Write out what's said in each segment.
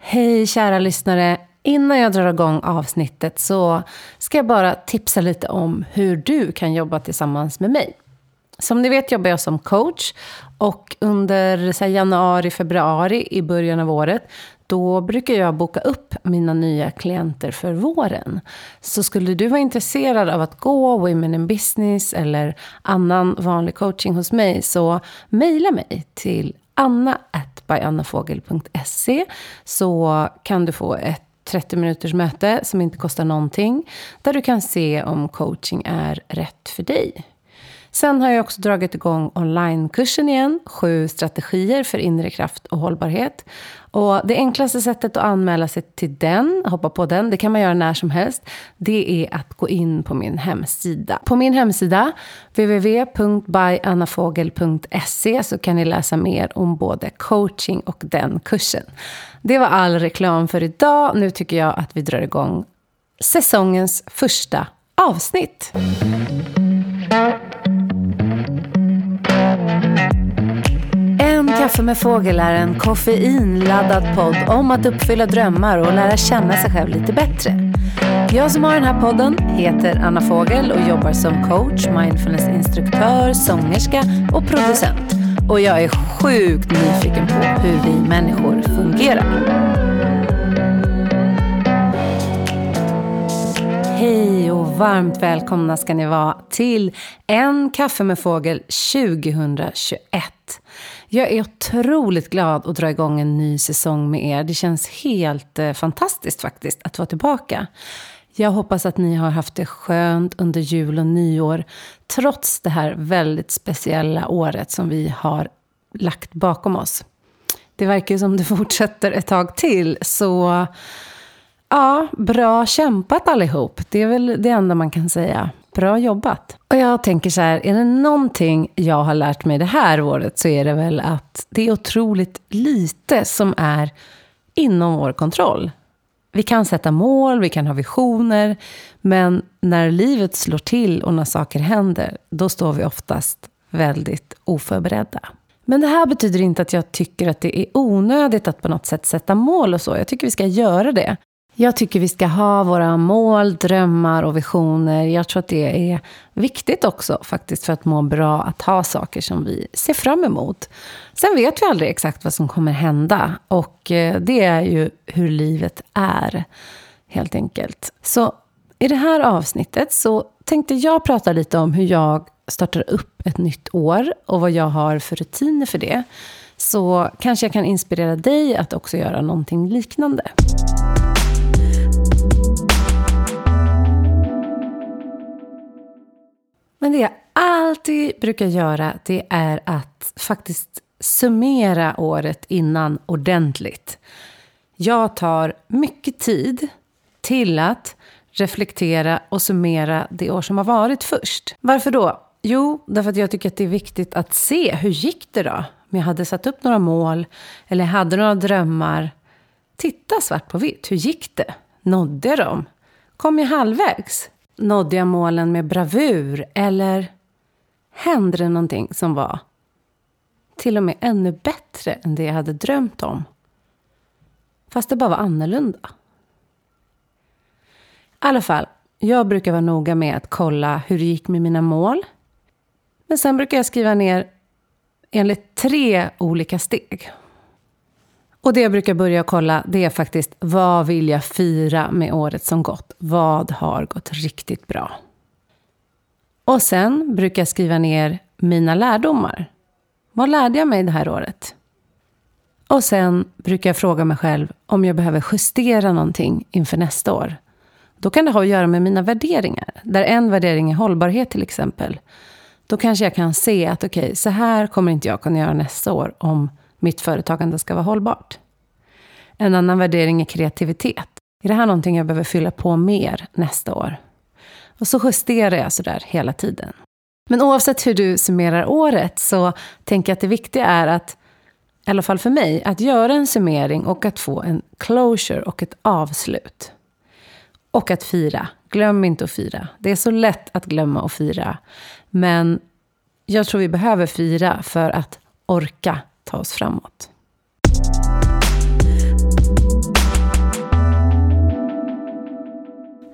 Hej kära lyssnare! Innan jag drar igång avsnittet så ska jag bara tipsa lite om hur du kan jobba tillsammans med mig. Som ni vet jobbar jag som coach och under så januari, februari i början av året då brukar jag boka upp mina nya klienter för våren. Så skulle du vara intresserad av att gå Women in Business eller annan vanlig coaching hos mig så mejla mig till anna.byannafogel.se så kan du få ett 30 minuters möte som inte kostar någonting där du kan se om coaching är rätt för dig. Sen har jag också dragit igång onlinekursen igen, sju strategier för inre kraft och hållbarhet. Och det enklaste sättet att anmäla sig till den, hoppa på den, det kan man göra när som helst, det är att gå in på min hemsida. På min hemsida, www.byannafogel.se, så kan ni läsa mer om både coaching och den kursen. Det var all reklam för idag. Nu tycker jag att vi drar igång säsongens första avsnitt. Kaffe med fågel är en koffeinladdad podd om att uppfylla drömmar och lära känna sig själv lite bättre. Jag som har den här podden heter Anna Fågel och jobbar som coach, mindfulnessinstruktör, sångerska och producent. Och jag är sjukt nyfiken på hur vi människor fungerar. Hej och varmt välkomna ska ni vara till En kaffe med fågel 2021. Jag är otroligt glad att dra igång en ny säsong med er. Det känns helt eh, fantastiskt faktiskt att vara tillbaka. Jag hoppas att ni har haft det skönt under jul och nyår. Trots det här väldigt speciella året som vi har lagt bakom oss. Det verkar som det fortsätter ett tag till. Så ja, bra kämpat allihop. Det är väl det enda man kan säga. Bra jobbat. Och jag tänker så här, är det någonting jag har lärt mig det här året så är det väl att det är otroligt lite som är inom vår kontroll. Vi kan sätta mål, vi kan ha visioner, men när livet slår till och när saker händer, då står vi oftast väldigt oförberedda. Men det här betyder inte att jag tycker att det är onödigt att på något sätt sätta mål och så. Jag tycker vi ska göra det. Jag tycker vi ska ha våra mål, drömmar och visioner. Jag tror att det är viktigt också faktiskt för att må bra att ha saker som vi ser fram emot. Sen vet vi aldrig exakt vad som kommer hända och eh, det är ju hur livet är helt enkelt. Så i det här avsnittet så tänkte jag prata lite om hur jag startar upp ett nytt år och vad jag har för rutiner för det. Så kanske jag kan inspirera dig att också göra någonting liknande. Men det jag alltid brukar göra, det är att faktiskt summera året innan ordentligt. Jag tar mycket tid till att reflektera och summera det år som har varit först. Varför då? Jo, därför att jag tycker att det är viktigt att se hur gick det då? Om jag hade satt upp några mål eller hade några drömmar. Titta svart på vitt, hur gick det? Nådde jag dem? Kom jag halvvägs? Nådde jag målen med bravur? Eller hände det någonting som var till och med ännu bättre än det jag hade drömt om? Fast det bara var annorlunda. I alla fall, jag brukar vara noga med att kolla hur det gick med mina mål. Men sen brukar jag skriva ner enligt tre olika steg. Och det jag brukar börja kolla, det är faktiskt vad vill jag fira med året som gått? Vad har gått riktigt bra? Och sen brukar jag skriva ner mina lärdomar. Vad lärde jag mig det här året? Och sen brukar jag fråga mig själv om jag behöver justera någonting inför nästa år. Då kan det ha att göra med mina värderingar. Där en värdering är hållbarhet till exempel. Då kanske jag kan se att okej, okay, så här kommer inte jag kunna göra nästa år om mitt företagande ska vara hållbart. En annan värdering är kreativitet. Är det här någonting jag behöver fylla på mer nästa år? Och så justerar jag sådär hela tiden. Men oavsett hur du summerar året så tänker jag att det viktiga är att, i alla fall för mig, att göra en summering och att få en closure och ett avslut. Och att fira. Glöm inte att fira. Det är så lätt att glömma att fira. Men jag tror vi behöver fira för att orka ta oss framåt.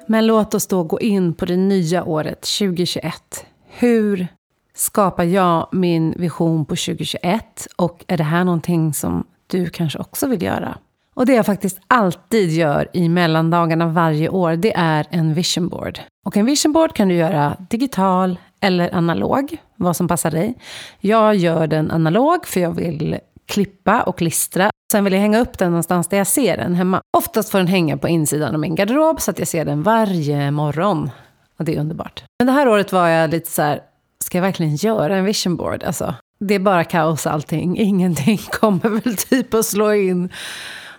Men låt oss då gå in på det nya året 2021. Hur skapar jag min vision på 2021? Och är det här någonting som du kanske också vill göra? Och det jag faktiskt alltid gör i mellandagarna varje år, det är en vision board. Och en vision board kan du göra digital eller analog vad som passar dig. Jag gör den analog för jag vill klippa och klistra. Sen vill jag hänga upp den någonstans där jag ser den hemma. Oftast får den hänga på insidan av min garderob så att jag ser den varje morgon. Och det är underbart. Men det här året var jag lite så här, ska jag verkligen göra en vision board? Alltså, det är bara kaos allting. Ingenting kommer väl typ att slå in.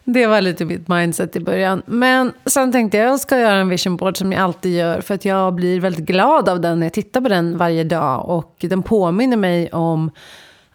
Det var lite mitt mindset i början. Men sen tänkte jag att jag ska göra en vision board som jag alltid gör. För att jag blir väldigt glad av den när jag tittar på den varje dag. Och den påminner mig om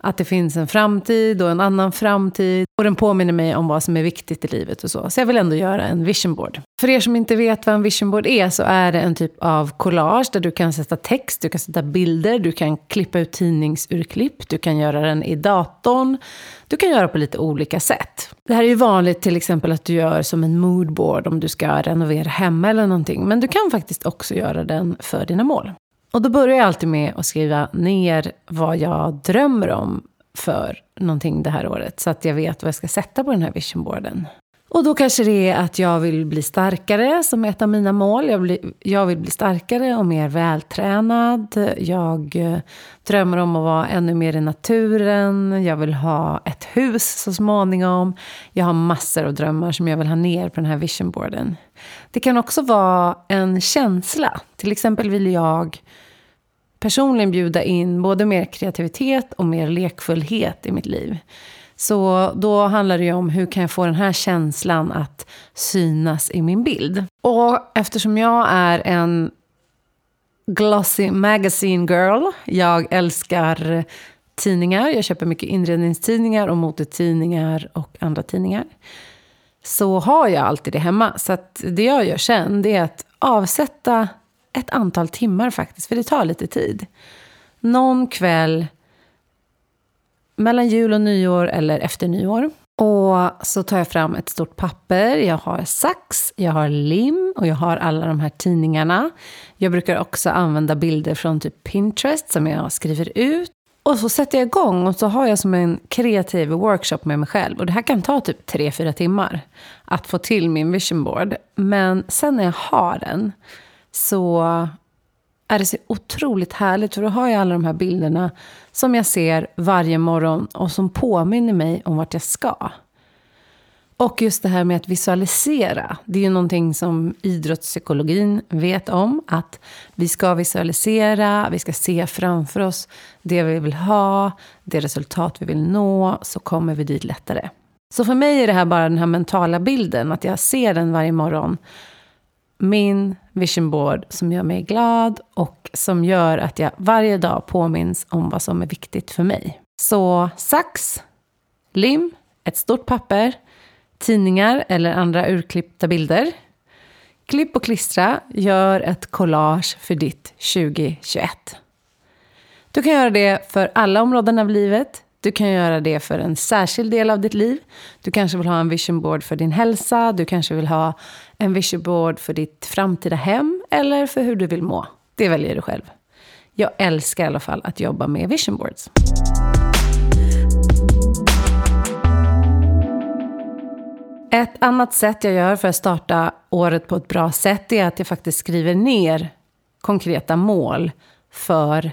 att det finns en framtid och en annan framtid. Och den påminner mig om vad som är viktigt i livet och så. Så jag vill ändå göra en vision board. För er som inte vet vad en vision board är så är det en typ av collage där du kan sätta text, du kan sätta bilder, du kan klippa ut tidningsurklipp, du kan göra den i datorn. Du kan göra på lite olika sätt. Det här är ju vanligt till exempel att du gör som en moodboard om du ska renovera hemma eller någonting. Men du kan faktiskt också göra den för dina mål. Och då börjar jag alltid med att skriva ner vad jag drömmer om för någonting det här året. Så att jag vet vad jag ska sätta på den här visionboarden. Och då kanske det är att jag vill bli starkare som ett av mina mål. Jag, blir, jag vill bli starkare och mer vältränad. Jag eh, drömmer om att vara ännu mer i naturen. Jag vill ha ett hus så småningom. Jag har massor av drömmar som jag vill ha ner på den här visionboarden. Det kan också vara en känsla. Till exempel vill jag personligen bjuda in både mer kreativitet och mer lekfullhet i mitt liv. Så då handlar det ju om hur kan jag få den här känslan att synas i min bild. Och eftersom jag är en glossy magazine girl, jag älskar tidningar, jag köper mycket inredningstidningar och modetidningar och andra tidningar. Så har jag alltid det hemma. Så det jag gör sen det är att avsätta ett antal timmar faktiskt, för det tar lite tid. Någon kväll mellan jul och nyår eller efter nyår. Och så tar jag fram ett stort papper, jag har sax, jag har lim och jag har alla de här tidningarna. Jag brukar också använda bilder från typ Pinterest som jag skriver ut. Och så sätter jag igång och så har jag som en kreativ workshop med mig själv. Och det här kan ta typ 3-4 timmar att få till min vision board. Men sen när jag har den så är det så otroligt härligt. För då har jag alla de här bilderna som jag ser varje morgon och som påminner mig om vart jag ska. Och just det här med att visualisera. Det är ju någonting som idrottspsykologin vet om. Att vi ska visualisera, vi ska se framför oss det vi vill ha, det resultat vi vill nå, så kommer vi dit lättare. Så för mig är det här bara den här mentala bilden, att jag ser den varje morgon min vision board som gör mig glad och som gör att jag varje dag påminns om vad som är viktigt för mig. Så sax, lim, ett stort papper, tidningar eller andra urklippta bilder. Klipp och klistra, gör ett collage för ditt 2021. Du kan göra det för alla områden av livet. Du kan göra det för en särskild del av ditt liv. Du kanske vill ha en vision board för din hälsa. Du kanske vill ha en vision board för ditt framtida hem eller för hur du vill må. Det väljer du själv. Jag älskar i alla fall att jobba med vision boards. Ett annat sätt jag gör för att starta året på ett bra sätt är att jag faktiskt skriver ner konkreta mål för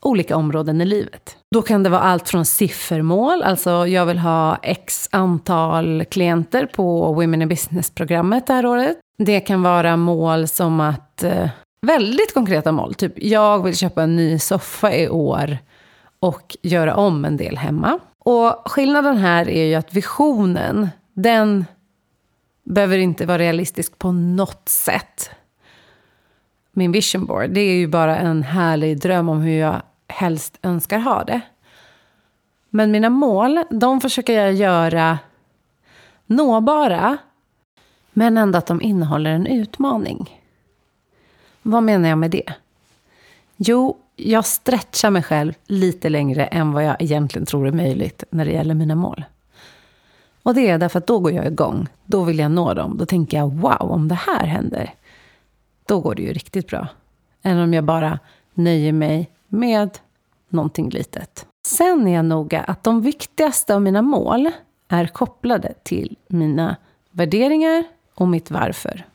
olika områden i livet. Då kan det vara allt från siffermål, alltså jag vill ha x antal klienter på Women in Business-programmet det här året. Det kan vara mål som att, eh, väldigt konkreta mål, typ jag vill köpa en ny soffa i år och göra om en del hemma. Och skillnaden här är ju att visionen, den behöver inte vara realistisk på något sätt. Min vision board, det är ju bara en härlig dröm om hur jag helst önskar ha det. Men mina mål, de försöker jag göra nåbara, men ändå att de innehåller en utmaning. Vad menar jag med det? Jo, jag stretchar mig själv lite längre än vad jag egentligen tror är möjligt när det gäller mina mål. Och det är därför att då går jag igång. Då vill jag nå dem. Då tänker jag wow, om det här händer, då går det ju riktigt bra. Än om jag bara nöjer mig med någonting litet. Sen är jag noga att de viktigaste av mina mål är kopplade till mina värderingar och mitt varför.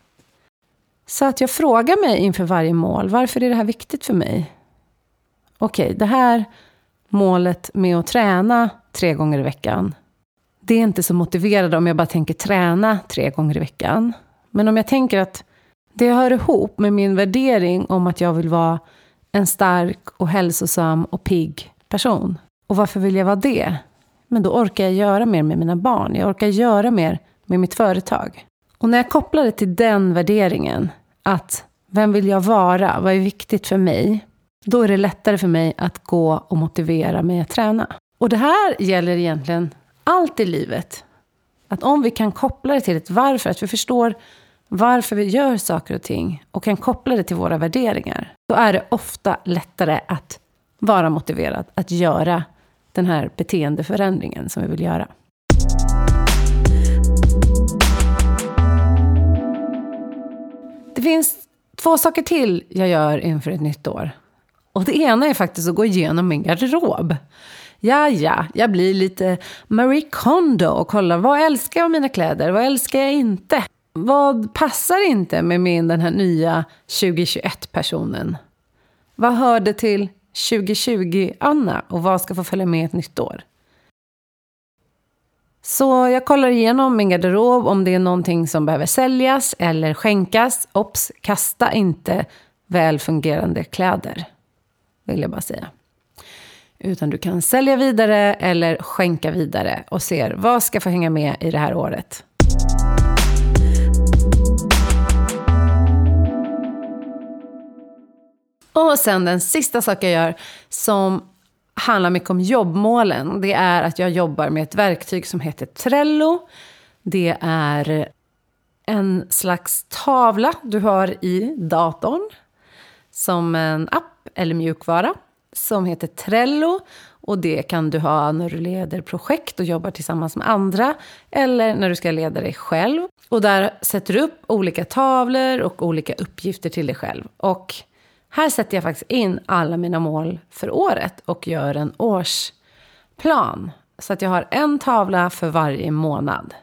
Så att jag frågar mig inför varje mål, varför är det här viktigt för mig? Okej, okay, det här målet med att träna tre gånger i veckan, det är inte så motiverande om jag bara tänker träna tre gånger i veckan. Men om jag tänker att det hör ihop med min värdering om att jag vill vara en stark och hälsosam och pigg person. Och varför vill jag vara det? Men då orkar jag göra mer med mina barn. Jag orkar göra mer med mitt företag. Och när jag kopplar det till den värderingen, att vem vill jag vara? Vad är viktigt för mig? Då är det lättare för mig att gå och motivera mig att träna. Och det här gäller egentligen allt i livet. Att om vi kan koppla det till ett varför, att vi förstår varför vi gör saker och ting och kan koppla det till våra värderingar, då är det ofta lättare att vara motiverad att göra den här beteendeförändringen som vi vill göra. Det finns två saker till jag gör inför ett nytt år. Och det ena är faktiskt att gå igenom min garderob. Ja, ja, jag blir lite Marie Kondo och kollar vad älskar jag av mina kläder, vad älskar jag inte? Vad passar inte med min, den här nya 2021-personen? Vad hörde till 2020-Anna och vad ska få följa med ett nytt år? Så jag kollar igenom min garderob om det är någonting som behöver säljas eller skänkas. Ops, kasta inte välfungerande kläder, vill jag bara säga. Utan du kan sälja vidare eller skänka vidare och ser vad ska få hänga med i det här året. Och sen den sista saken jag gör som handlar mycket om jobbmålen. Det är att jag jobbar med ett verktyg som heter Trello. Det är en slags tavla du har i datorn. Som en app eller mjukvara som heter Trello. Och det kan du ha när du leder projekt och jobbar tillsammans med andra. Eller när du ska leda dig själv. Och där sätter du upp olika tavlor och olika uppgifter till dig själv. Och här sätter jag faktiskt in alla mina mål för året och gör en årsplan. Så att jag har en tavla för varje månad.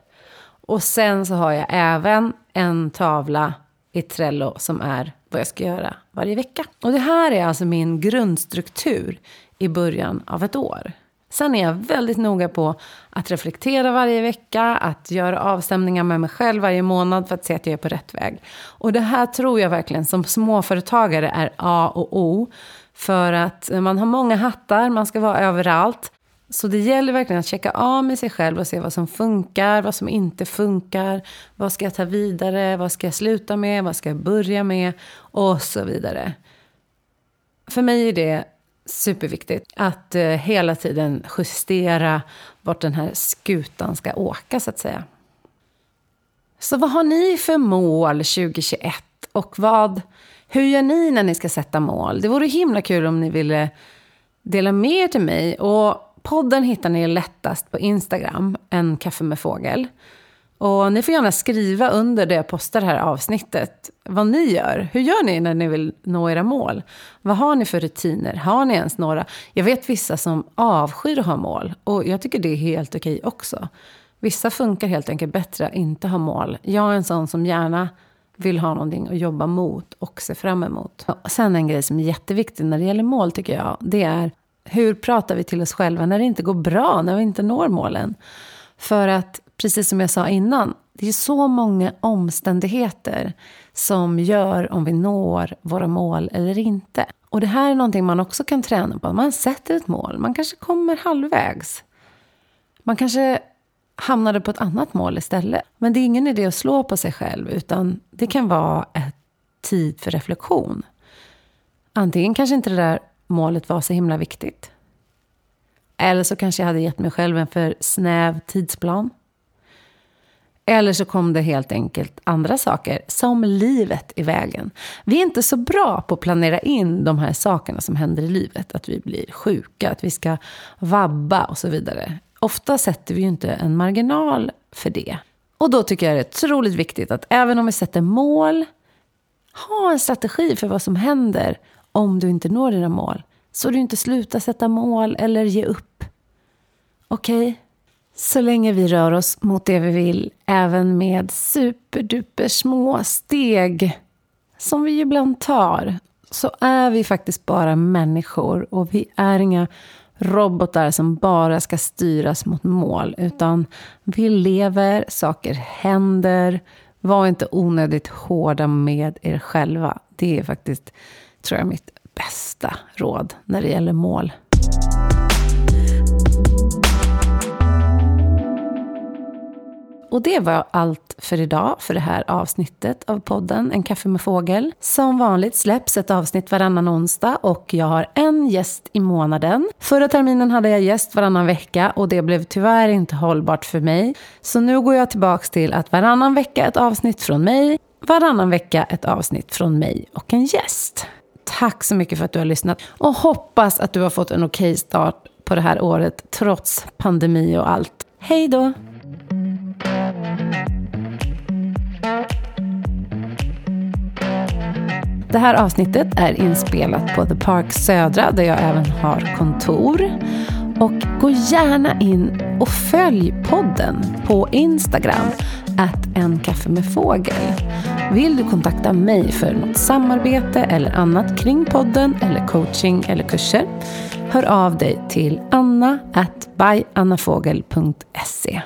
Och sen så har jag även en tavla i Trello som är vad jag ska göra varje vecka. Och det här är alltså min grundstruktur i början av ett år. Sen är jag väldigt noga på att reflektera varje vecka, att göra avstämningar med mig själv varje månad för att se att jag är på rätt väg. Och det här tror jag verkligen som småföretagare är A och O. För att man har många hattar, man ska vara överallt. Så det gäller verkligen att checka av med sig själv och se vad som funkar, vad som inte funkar. Vad ska jag ta vidare, vad ska jag sluta med, vad ska jag börja med och så vidare. För mig är det superviktigt att eh, hela tiden justera vart den här skutan ska åka, så att säga. Så vad har ni för mål 2021? Och vad, hur gör ni när ni ska sätta mål? Det vore himla kul om ni ville dela med er till mig. Och podden hittar ni lättast på Instagram, en kaffe med fågel. Och ni får gärna skriva under det jag postar det här avsnittet vad ni gör. Hur gör ni när ni vill nå era mål? Vad har ni för rutiner? Har ni ens några? Jag vet vissa som avskyr att ha mål och jag tycker det är helt okej också. Vissa funkar helt enkelt bättre att inte ha mål. Jag är en sån som gärna vill ha någonting att jobba mot och se fram emot. Sen en grej som är jätteviktig när det gäller mål tycker jag, det är hur pratar vi till oss själva när det inte går bra, när vi inte når målen? För att precis som jag sa innan, det är så många omständigheter som gör om vi når våra mål eller inte. Och det här är någonting man också kan träna på. Man sätter ett mål, man kanske kommer halvvägs. Man kanske hamnade på ett annat mål istället. Men det är ingen idé att slå på sig själv, utan det kan vara ett tid för reflektion. Antingen kanske inte det där målet var så himla viktigt. Eller så kanske jag hade gett mig själv en för snäv tidsplan. Eller så kom det helt enkelt andra saker, som livet i vägen. Vi är inte så bra på att planera in de här sakerna som händer i livet. Att vi blir sjuka, att vi ska vabba och så vidare. Ofta sätter vi ju inte en marginal för det. Och då tycker jag det är otroligt viktigt att även om vi sätter mål, Ha en strategi för vad som händer om du inte når dina mål. Så du inte slutar sätta mål eller ge upp. Okej? Okay? Så länge vi rör oss mot det vi vill, även med superduper små steg som vi ibland tar, så är vi faktiskt bara människor och vi är inga robotar som bara ska styras mot mål, utan vi lever, saker händer. Var inte onödigt hårda med er själva. Det är faktiskt, tror jag, mitt bästa råd när det gäller mål. Och det var allt för idag, för det här avsnittet av podden En kaffe med fågel. Som vanligt släpps ett avsnitt varannan onsdag och jag har en gäst i månaden. Förra terminen hade jag gäst varannan vecka och det blev tyvärr inte hållbart för mig. Så nu går jag tillbaka till att varannan vecka ett avsnitt från mig, varannan vecka ett avsnitt från mig och en gäst. Tack så mycket för att du har lyssnat och hoppas att du har fått en okej start på det här året trots pandemi och allt. Hej då! Det här avsnittet är inspelat på The Park Södra där jag även har kontor. Och gå gärna in och följ podden på Instagram, att en kaffe med fågel. Vill du kontakta mig för något samarbete eller annat kring podden eller coaching eller kurser, hör av dig till anna at byannafogel.se.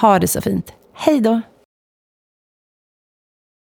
Ha det så fint. Hej då!